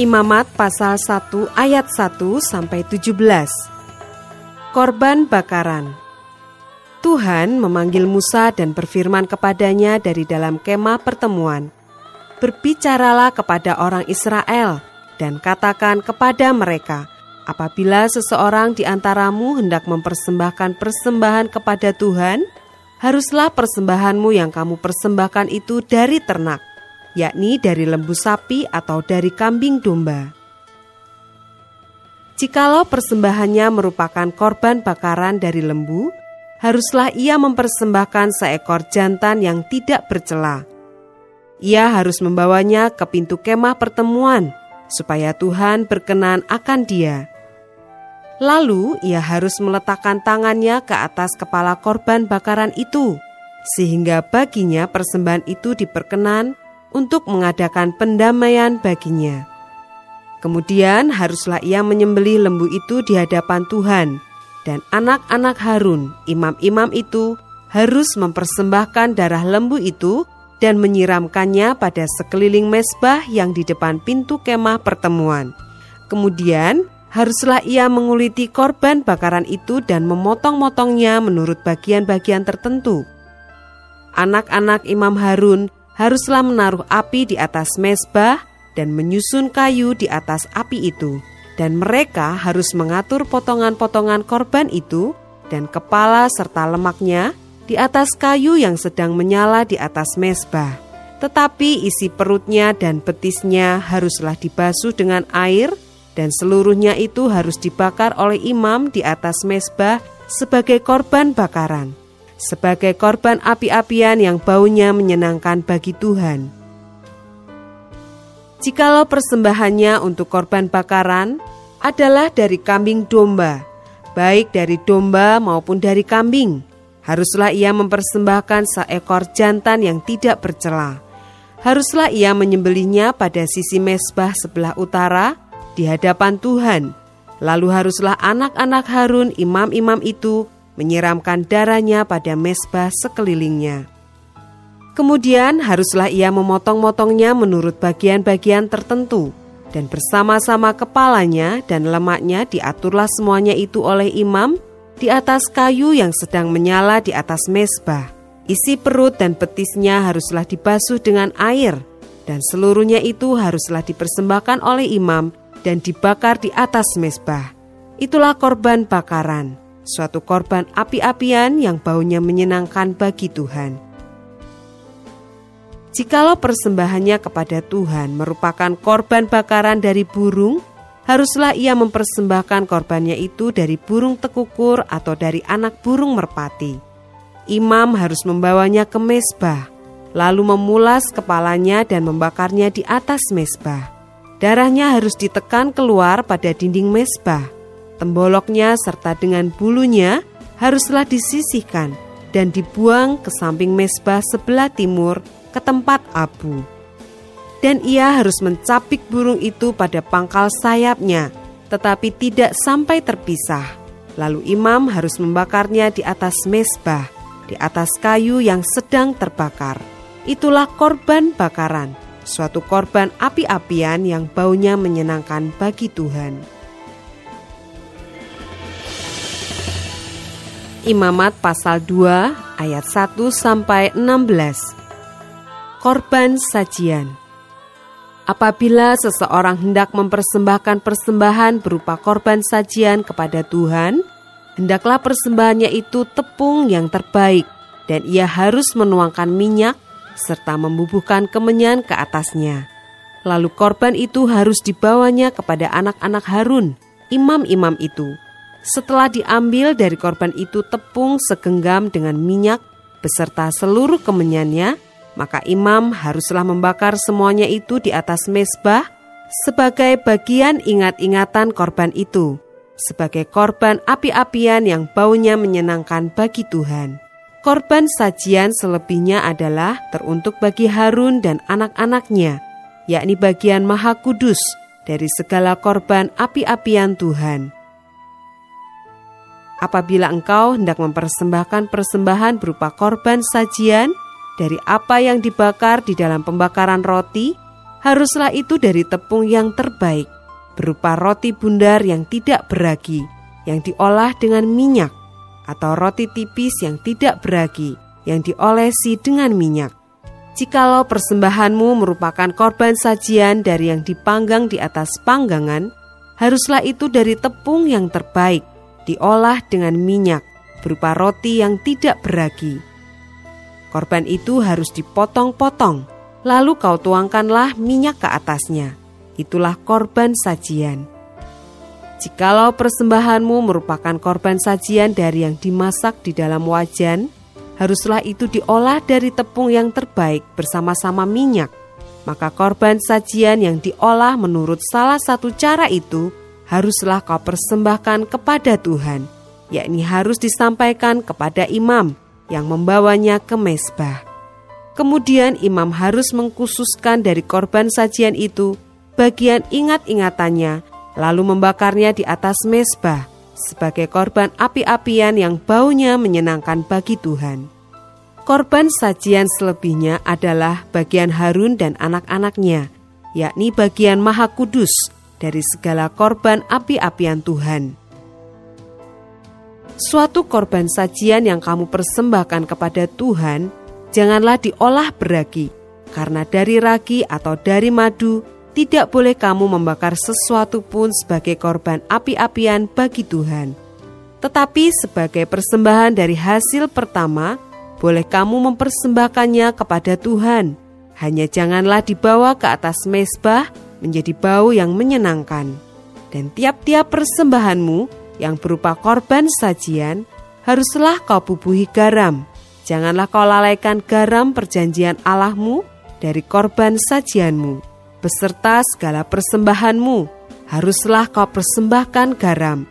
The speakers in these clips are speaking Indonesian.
Imamat pasal 1 ayat 1 sampai 17. Korban bakaran. Tuhan memanggil Musa dan berfirman kepadanya dari dalam kemah pertemuan. Berbicaralah kepada orang Israel dan katakan kepada mereka, apabila seseorang di antaramu hendak mempersembahkan persembahan kepada Tuhan, haruslah persembahanmu yang kamu persembahkan itu dari ternak yakni dari lembu sapi atau dari kambing domba. Jikalau persembahannya merupakan korban bakaran dari lembu, haruslah ia mempersembahkan seekor jantan yang tidak bercela. Ia harus membawanya ke pintu kemah pertemuan, supaya Tuhan berkenan akan dia. Lalu ia harus meletakkan tangannya ke atas kepala korban bakaran itu, sehingga baginya persembahan itu diperkenan untuk mengadakan pendamaian baginya. Kemudian haruslah ia menyembelih lembu itu di hadapan Tuhan, dan anak-anak Harun, imam-imam itu, harus mempersembahkan darah lembu itu dan menyiramkannya pada sekeliling mesbah yang di depan pintu kemah pertemuan. Kemudian haruslah ia menguliti korban bakaran itu dan memotong-motongnya menurut bagian-bagian tertentu. Anak-anak Imam Harun haruslah menaruh api di atas mesbah dan menyusun kayu di atas api itu. Dan mereka harus mengatur potongan-potongan korban itu dan kepala serta lemaknya di atas kayu yang sedang menyala di atas mesbah. Tetapi isi perutnya dan betisnya haruslah dibasuh dengan air dan seluruhnya itu harus dibakar oleh imam di atas mesbah sebagai korban bakaran sebagai korban api-apian yang baunya menyenangkan bagi Tuhan. Jikalau persembahannya untuk korban bakaran adalah dari kambing domba, baik dari domba maupun dari kambing, haruslah ia mempersembahkan seekor jantan yang tidak bercela. Haruslah ia menyembelihnya pada sisi mesbah sebelah utara di hadapan Tuhan. Lalu haruslah anak-anak Harun imam-imam itu menyiramkan darahnya pada mesbah sekelilingnya. Kemudian haruslah ia memotong-motongnya menurut bagian-bagian tertentu, dan bersama-sama kepalanya dan lemaknya diaturlah semuanya itu oleh imam di atas kayu yang sedang menyala di atas mesbah. Isi perut dan betisnya haruslah dibasuh dengan air, dan seluruhnya itu haruslah dipersembahkan oleh imam dan dibakar di atas mesbah. Itulah korban bakaran suatu korban api-apian yang baunya menyenangkan bagi Tuhan. Jikalau persembahannya kepada Tuhan merupakan korban bakaran dari burung, haruslah ia mempersembahkan korbannya itu dari burung tekukur atau dari anak burung merpati. Imam harus membawanya ke mesbah, lalu memulas kepalanya dan membakarnya di atas mesbah. Darahnya harus ditekan keluar pada dinding mesbah Temboloknya serta dengan bulunya haruslah disisihkan dan dibuang ke samping mesbah sebelah timur ke tempat abu. Dan ia harus mencapik burung itu pada pangkal sayapnya, tetapi tidak sampai terpisah. Lalu imam harus membakarnya di atas mesbah, di atas kayu yang sedang terbakar. Itulah korban bakaran, suatu korban api-apian yang baunya menyenangkan bagi Tuhan. Imamat pasal 2 ayat 1 sampai 16. Korban sajian. Apabila seseorang hendak mempersembahkan persembahan berupa korban sajian kepada Tuhan, hendaklah persembahannya itu tepung yang terbaik dan ia harus menuangkan minyak serta membubuhkan kemenyan ke atasnya. Lalu korban itu harus dibawanya kepada anak-anak Harun, imam-imam itu setelah diambil dari korban itu tepung segenggam dengan minyak beserta seluruh kemenyannya, maka imam haruslah membakar semuanya itu di atas mesbah sebagai bagian ingat-ingatan korban itu, sebagai korban api-apian yang baunya menyenangkan bagi Tuhan. Korban sajian selebihnya adalah teruntuk bagi Harun dan anak-anaknya, yakni bagian maha kudus dari segala korban api-apian Tuhan. Apabila engkau hendak mempersembahkan persembahan berupa korban sajian dari apa yang dibakar di dalam pembakaran roti, haruslah itu dari tepung yang terbaik, berupa roti bundar yang tidak beragi, yang diolah dengan minyak atau roti tipis yang tidak beragi, yang diolesi dengan minyak. Jikalau persembahanmu merupakan korban sajian dari yang dipanggang di atas panggangan, haruslah itu dari tepung yang terbaik, diolah dengan minyak, berupa roti yang tidak beragi. Korban itu harus dipotong-potong, lalu kau tuangkanlah minyak ke atasnya. Itulah korban sajian. Jikalau persembahanmu merupakan korban sajian dari yang dimasak di dalam wajan, haruslah itu diolah dari tepung yang terbaik bersama-sama minyak. Maka korban sajian yang diolah menurut salah satu cara itu haruslah kau persembahkan kepada Tuhan, yakni harus disampaikan kepada imam yang membawanya ke mesbah. Kemudian imam harus mengkhususkan dari korban sajian itu bagian ingat-ingatannya lalu membakarnya di atas mesbah sebagai korban api-apian yang baunya menyenangkan bagi Tuhan. Korban sajian selebihnya adalah bagian Harun dan anak-anaknya, yakni bagian Maha Kudus dari segala korban api-apian Tuhan. Suatu korban sajian yang kamu persembahkan kepada Tuhan, janganlah diolah beragi, karena dari ragi atau dari madu tidak boleh kamu membakar sesuatu pun sebagai korban api-apian bagi Tuhan. Tetapi sebagai persembahan dari hasil pertama, boleh kamu mempersembahkannya kepada Tuhan. Hanya janganlah dibawa ke atas mesbah menjadi bau yang menyenangkan. Dan tiap-tiap persembahanmu yang berupa korban sajian, haruslah kau bubuhi garam. Janganlah kau lalaikan garam perjanjian Allahmu dari korban sajianmu beserta segala persembahanmu, haruslah kau persembahkan garam.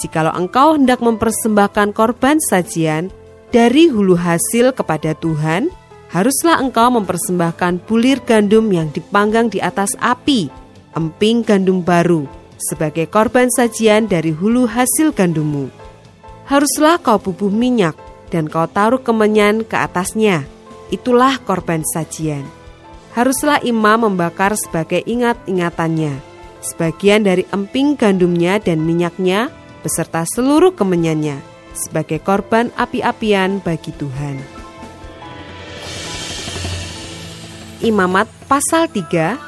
Jikalau engkau hendak mempersembahkan korban sajian dari hulu hasil kepada Tuhan, haruslah engkau mempersembahkan bulir gandum yang dipanggang di atas api, emping gandum baru, sebagai korban sajian dari hulu hasil gandummu. Haruslah kau bubuh minyak dan kau taruh kemenyan ke atasnya. Itulah korban sajian haruslah imam membakar sebagai ingat-ingatannya. Sebagian dari emping gandumnya dan minyaknya beserta seluruh kemenyannya sebagai korban api-apian bagi Tuhan. Imamat pasal 3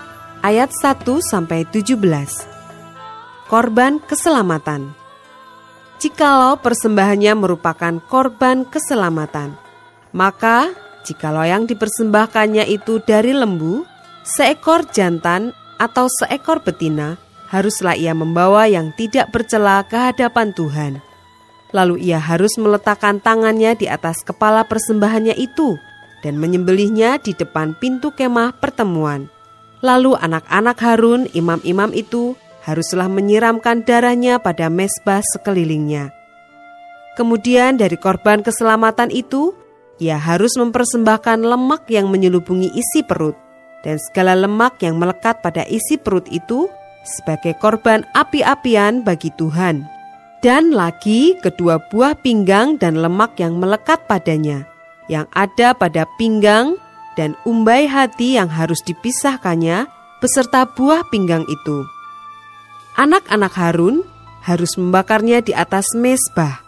ayat 1 sampai 17. Korban keselamatan. Jikalau persembahannya merupakan korban keselamatan, maka Jikalau yang dipersembahkannya itu dari lembu, seekor jantan atau seekor betina, haruslah ia membawa yang tidak bercela ke hadapan Tuhan. Lalu ia harus meletakkan tangannya di atas kepala persembahannya itu dan menyembelihnya di depan pintu kemah pertemuan. Lalu anak-anak Harun, imam-imam itu, haruslah menyiramkan darahnya pada mesbah sekelilingnya. Kemudian dari korban keselamatan itu, ia harus mempersembahkan lemak yang menyelubungi isi perut dan segala lemak yang melekat pada isi perut itu sebagai korban api-apian bagi Tuhan. Dan lagi kedua buah pinggang dan lemak yang melekat padanya, yang ada pada pinggang dan umbai hati yang harus dipisahkannya beserta buah pinggang itu. Anak-anak Harun harus membakarnya di atas mesbah,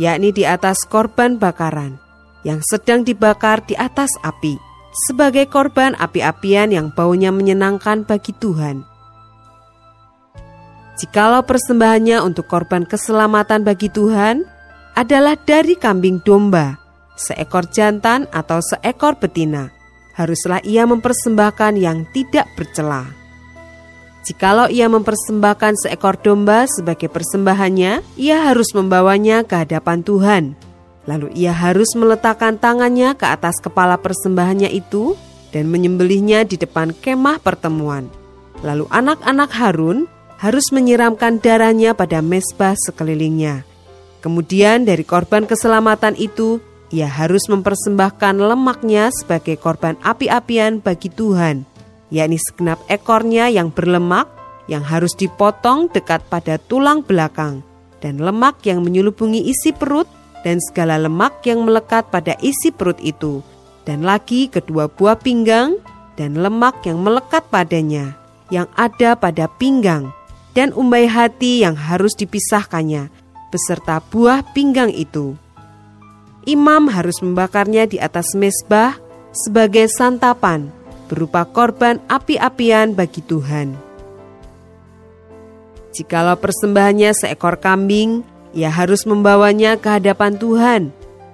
yakni di atas korban bakaran yang sedang dibakar di atas api, sebagai korban api-apian yang baunya menyenangkan bagi Tuhan. Jikalau persembahannya untuk korban keselamatan bagi Tuhan adalah dari kambing domba, seekor jantan atau seekor betina, haruslah ia mempersembahkan yang tidak bercela. Jikalau ia mempersembahkan seekor domba sebagai persembahannya, ia harus membawanya ke hadapan Tuhan Lalu ia harus meletakkan tangannya ke atas kepala persembahannya itu dan menyembelihnya di depan kemah pertemuan. Lalu anak-anak Harun harus menyiramkan darahnya pada mesbah sekelilingnya. Kemudian dari korban keselamatan itu, ia harus mempersembahkan lemaknya sebagai korban api-apian bagi Tuhan, yakni segenap ekornya yang berlemak yang harus dipotong dekat pada tulang belakang, dan lemak yang menyelubungi isi perut, dan segala lemak yang melekat pada isi perut itu, dan lagi kedua buah pinggang, dan lemak yang melekat padanya, yang ada pada pinggang, dan umbai hati yang harus dipisahkannya, beserta buah pinggang itu. Imam harus membakarnya di atas mesbah sebagai santapan berupa korban api-apian bagi Tuhan. Jikalau persembahannya seekor kambing, ia harus membawanya ke hadapan Tuhan.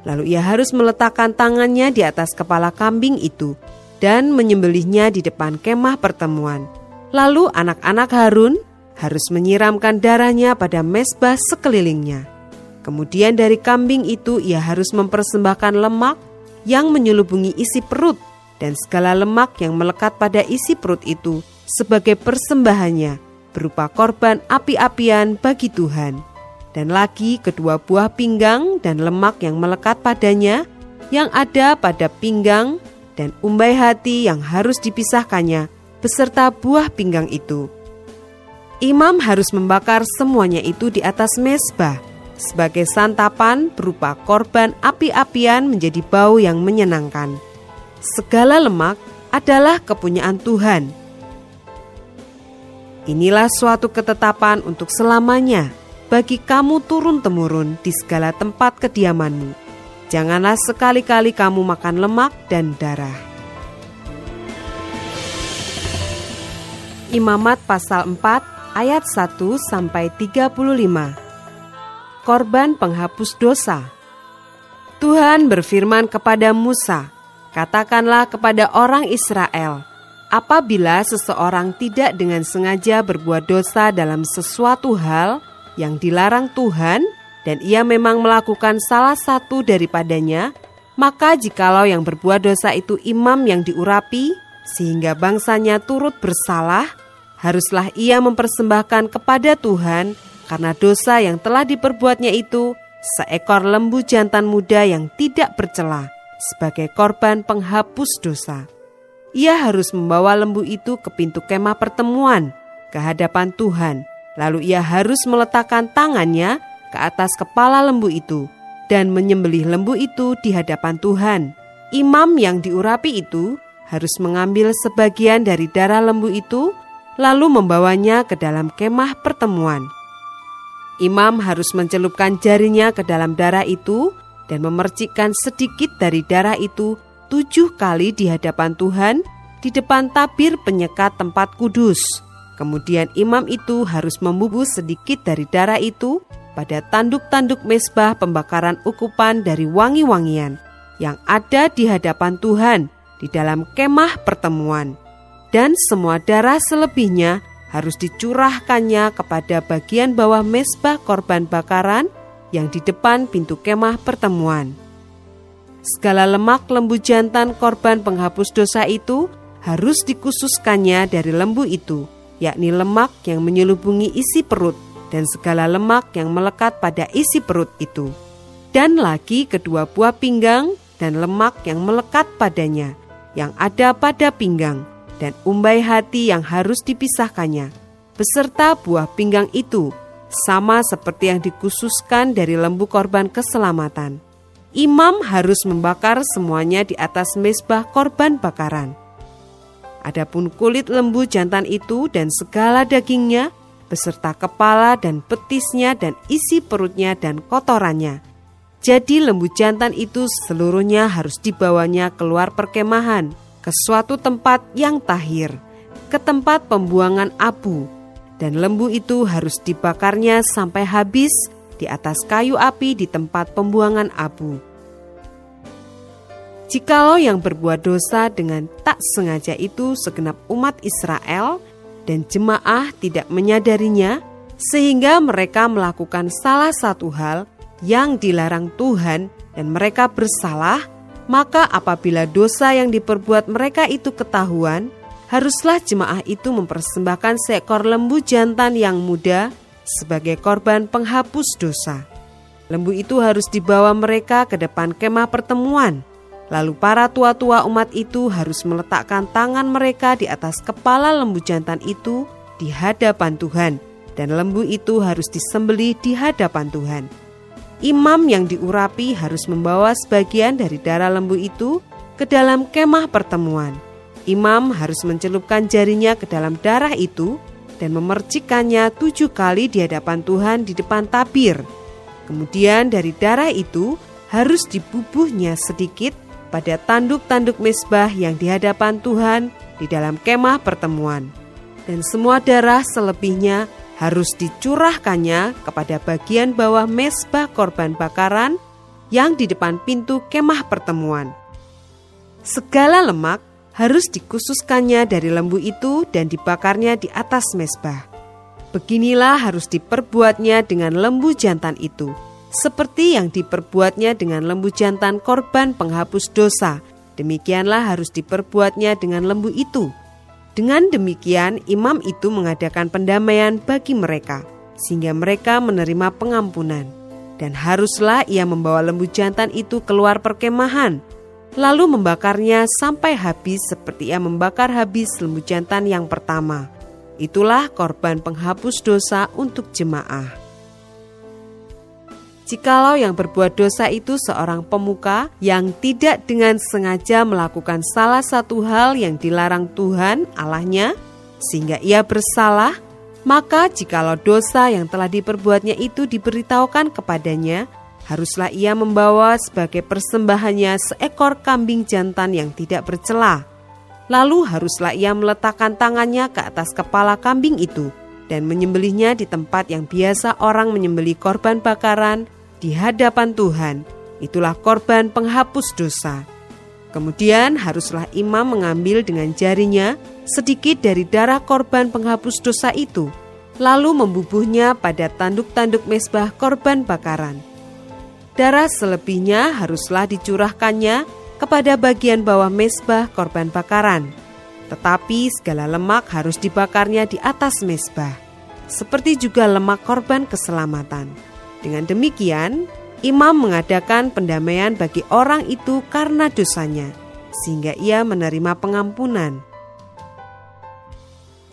Lalu ia harus meletakkan tangannya di atas kepala kambing itu dan menyembelihnya di depan kemah pertemuan. Lalu anak-anak Harun harus menyiramkan darahnya pada mesbah sekelilingnya. Kemudian dari kambing itu ia harus mempersembahkan lemak yang menyelubungi isi perut dan segala lemak yang melekat pada isi perut itu sebagai persembahannya berupa korban api-apian bagi Tuhan. Dan lagi kedua buah pinggang dan lemak yang melekat padanya yang ada pada pinggang dan umbai hati yang harus dipisahkannya beserta buah pinggang itu Imam harus membakar semuanya itu di atas mesbah sebagai santapan berupa korban api-apian menjadi bau yang menyenangkan. Segala lemak adalah kepunyaan Tuhan. Inilah suatu ketetapan untuk selamanya bagi kamu turun-temurun di segala tempat kediamanmu. Janganlah sekali-kali kamu makan lemak dan darah. Imamat pasal 4 ayat 1 sampai 35. Korban penghapus dosa. Tuhan berfirman kepada Musa, "Katakanlah kepada orang Israel, apabila seseorang tidak dengan sengaja berbuat dosa dalam sesuatu hal yang dilarang Tuhan dan ia memang melakukan salah satu daripadanya, maka jikalau yang berbuat dosa itu imam yang diurapi sehingga bangsanya turut bersalah, haruslah ia mempersembahkan kepada Tuhan karena dosa yang telah diperbuatnya itu seekor lembu jantan muda yang tidak bercela sebagai korban penghapus dosa. Ia harus membawa lembu itu ke pintu kemah pertemuan ke hadapan Tuhan. Lalu ia harus meletakkan tangannya ke atas kepala lembu itu dan menyembelih lembu itu di hadapan Tuhan. Imam yang diurapi itu harus mengambil sebagian dari darah lembu itu lalu membawanya ke dalam kemah pertemuan. Imam harus mencelupkan jarinya ke dalam darah itu dan memercikkan sedikit dari darah itu tujuh kali di hadapan Tuhan di depan tabir penyekat tempat kudus. Kemudian imam itu harus membubus sedikit dari darah itu pada tanduk-tanduk mesbah pembakaran ukupan dari wangi-wangian yang ada di hadapan Tuhan di dalam kemah pertemuan dan semua darah selebihnya harus dicurahkannya kepada bagian bawah mesbah korban bakaran yang di depan pintu kemah pertemuan. Segala lemak lembu jantan korban penghapus dosa itu harus dikhususkannya dari lembu itu, yakni lemak yang menyelubungi isi perut dan segala lemak yang melekat pada isi perut itu. Dan lagi kedua buah pinggang dan lemak yang melekat padanya, yang ada pada pinggang, dan umbai hati yang harus dipisahkannya, beserta buah pinggang itu, sama seperti yang dikhususkan dari lembu korban keselamatan. Imam harus membakar semuanya di atas mesbah korban bakaran. Adapun kulit lembu jantan itu dan segala dagingnya, beserta kepala dan betisnya dan isi perutnya dan kotorannya. Jadi lembu jantan itu seluruhnya harus dibawanya keluar perkemahan ke suatu tempat yang tahir, ke tempat pembuangan abu, dan lembu itu harus dibakarnya sampai habis di atas kayu api di tempat pembuangan abu. Jikalau yang berbuat dosa dengan tak sengaja itu segenap umat Israel dan jemaah tidak menyadarinya, sehingga mereka melakukan salah satu hal yang dilarang Tuhan dan mereka bersalah, Maka apabila dosa yang diperbuat mereka itu ketahuan, haruslah jemaah itu mempersembahkan seekor lembu jantan yang muda sebagai korban penghapus dosa. Lembu itu harus dibawa mereka ke depan kemah pertemuan. Lalu para tua-tua umat itu harus meletakkan tangan mereka di atas kepala lembu jantan itu di hadapan Tuhan, dan lembu itu harus disembelih di hadapan Tuhan. Imam yang diurapi harus membawa sebagian dari darah lembu itu ke dalam kemah pertemuan. Imam harus mencelupkan jarinya ke dalam darah itu dan memercikannya tujuh kali di hadapan Tuhan di depan tabir. Kemudian dari darah itu harus dibubuhnya sedikit pada tanduk-tanduk mesbah yang di hadapan Tuhan di dalam kemah pertemuan. Dan semua darah selebihnya harus dicurahkannya kepada bagian bawah mesbah korban bakaran yang di depan pintu kemah pertemuan. Segala lemak harus dikhususkannya dari lembu itu dan dibakarnya di atas mesbah. Beginilah harus diperbuatnya dengan lembu jantan itu, seperti yang diperbuatnya dengan lembu jantan korban penghapus dosa. Demikianlah harus diperbuatnya dengan lembu itu dengan demikian, imam itu mengadakan pendamaian bagi mereka, sehingga mereka menerima pengampunan. Dan haruslah ia membawa lembu jantan itu keluar perkemahan, lalu membakarnya sampai habis seperti ia membakar habis lembu jantan yang pertama. Itulah korban penghapus dosa untuk jemaah. Jikalau yang berbuat dosa itu seorang pemuka yang tidak dengan sengaja melakukan salah satu hal yang dilarang Tuhan Allahnya, sehingga ia bersalah, maka jikalau dosa yang telah diperbuatnya itu diberitahukan kepadanya, haruslah ia membawa sebagai persembahannya seekor kambing jantan yang tidak bercela. Lalu haruslah ia meletakkan tangannya ke atas kepala kambing itu dan menyembelihnya di tempat yang biasa orang menyembelih korban bakaran di hadapan Tuhan, itulah korban penghapus dosa. Kemudian haruslah imam mengambil dengan jarinya sedikit dari darah korban penghapus dosa itu, lalu membubuhnya pada tanduk-tanduk mesbah korban bakaran. Darah selebihnya haruslah dicurahkannya kepada bagian bawah mesbah korban bakaran. Tetapi segala lemak harus dibakarnya di atas mesbah, seperti juga lemak korban keselamatan. Dengan demikian, imam mengadakan pendamaian bagi orang itu karena dosanya, sehingga ia menerima pengampunan.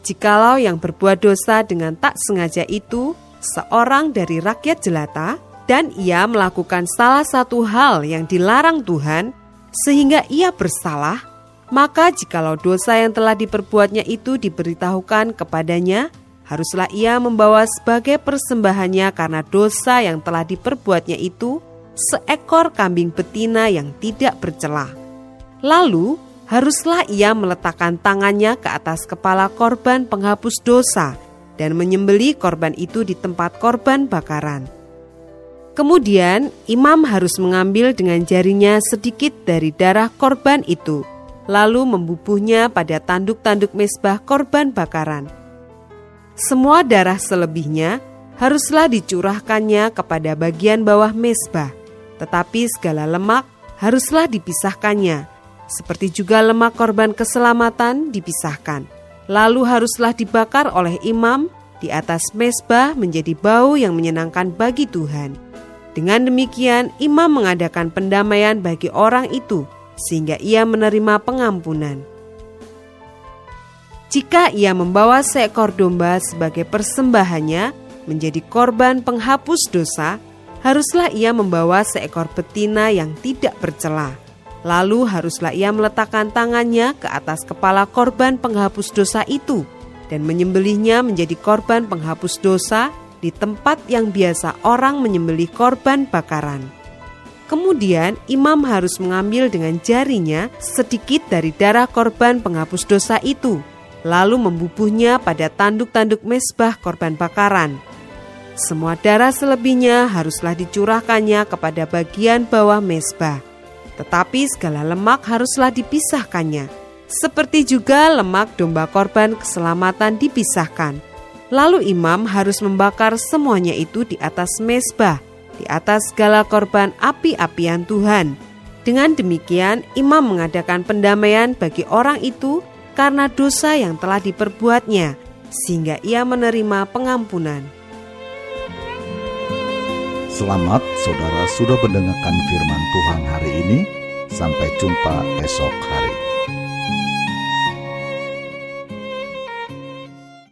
Jikalau yang berbuat dosa dengan tak sengaja itu seorang dari rakyat jelata, dan ia melakukan salah satu hal yang dilarang Tuhan, sehingga ia bersalah, maka jikalau dosa yang telah diperbuatnya itu diberitahukan kepadanya, haruslah ia membawa sebagai persembahannya karena dosa yang telah diperbuatnya itu seekor kambing betina yang tidak bercelah. Lalu haruslah ia meletakkan tangannya ke atas kepala korban penghapus dosa dan menyembeli korban itu di tempat korban bakaran. Kemudian imam harus mengambil dengan jarinya sedikit dari darah korban itu, lalu membubuhnya pada tanduk-tanduk mesbah korban bakaran semua darah selebihnya haruslah dicurahkannya kepada bagian bawah mesbah, tetapi segala lemak haruslah dipisahkannya, seperti juga lemak korban keselamatan dipisahkan. Lalu haruslah dibakar oleh imam di atas mesbah menjadi bau yang menyenangkan bagi Tuhan. Dengan demikian, imam mengadakan pendamaian bagi orang itu, sehingga ia menerima pengampunan. Jika ia membawa seekor domba sebagai persembahannya menjadi korban penghapus dosa, haruslah ia membawa seekor betina yang tidak bercela. Lalu haruslah ia meletakkan tangannya ke atas kepala korban penghapus dosa itu dan menyembelihnya menjadi korban penghapus dosa di tempat yang biasa orang menyembelih korban bakaran. Kemudian imam harus mengambil dengan jarinya sedikit dari darah korban penghapus dosa itu lalu membubuhnya pada tanduk-tanduk mesbah korban bakaran. Semua darah selebihnya haruslah dicurahkannya kepada bagian bawah mesbah, tetapi segala lemak haruslah dipisahkannya, seperti juga lemak domba korban keselamatan dipisahkan. Lalu imam harus membakar semuanya itu di atas mesbah, di atas segala korban api-apian Tuhan. Dengan demikian, imam mengadakan pendamaian bagi orang itu karena dosa yang telah diperbuatnya, sehingga ia menerima pengampunan. Selamat saudara sudah mendengarkan firman Tuhan hari ini. Sampai jumpa esok hari.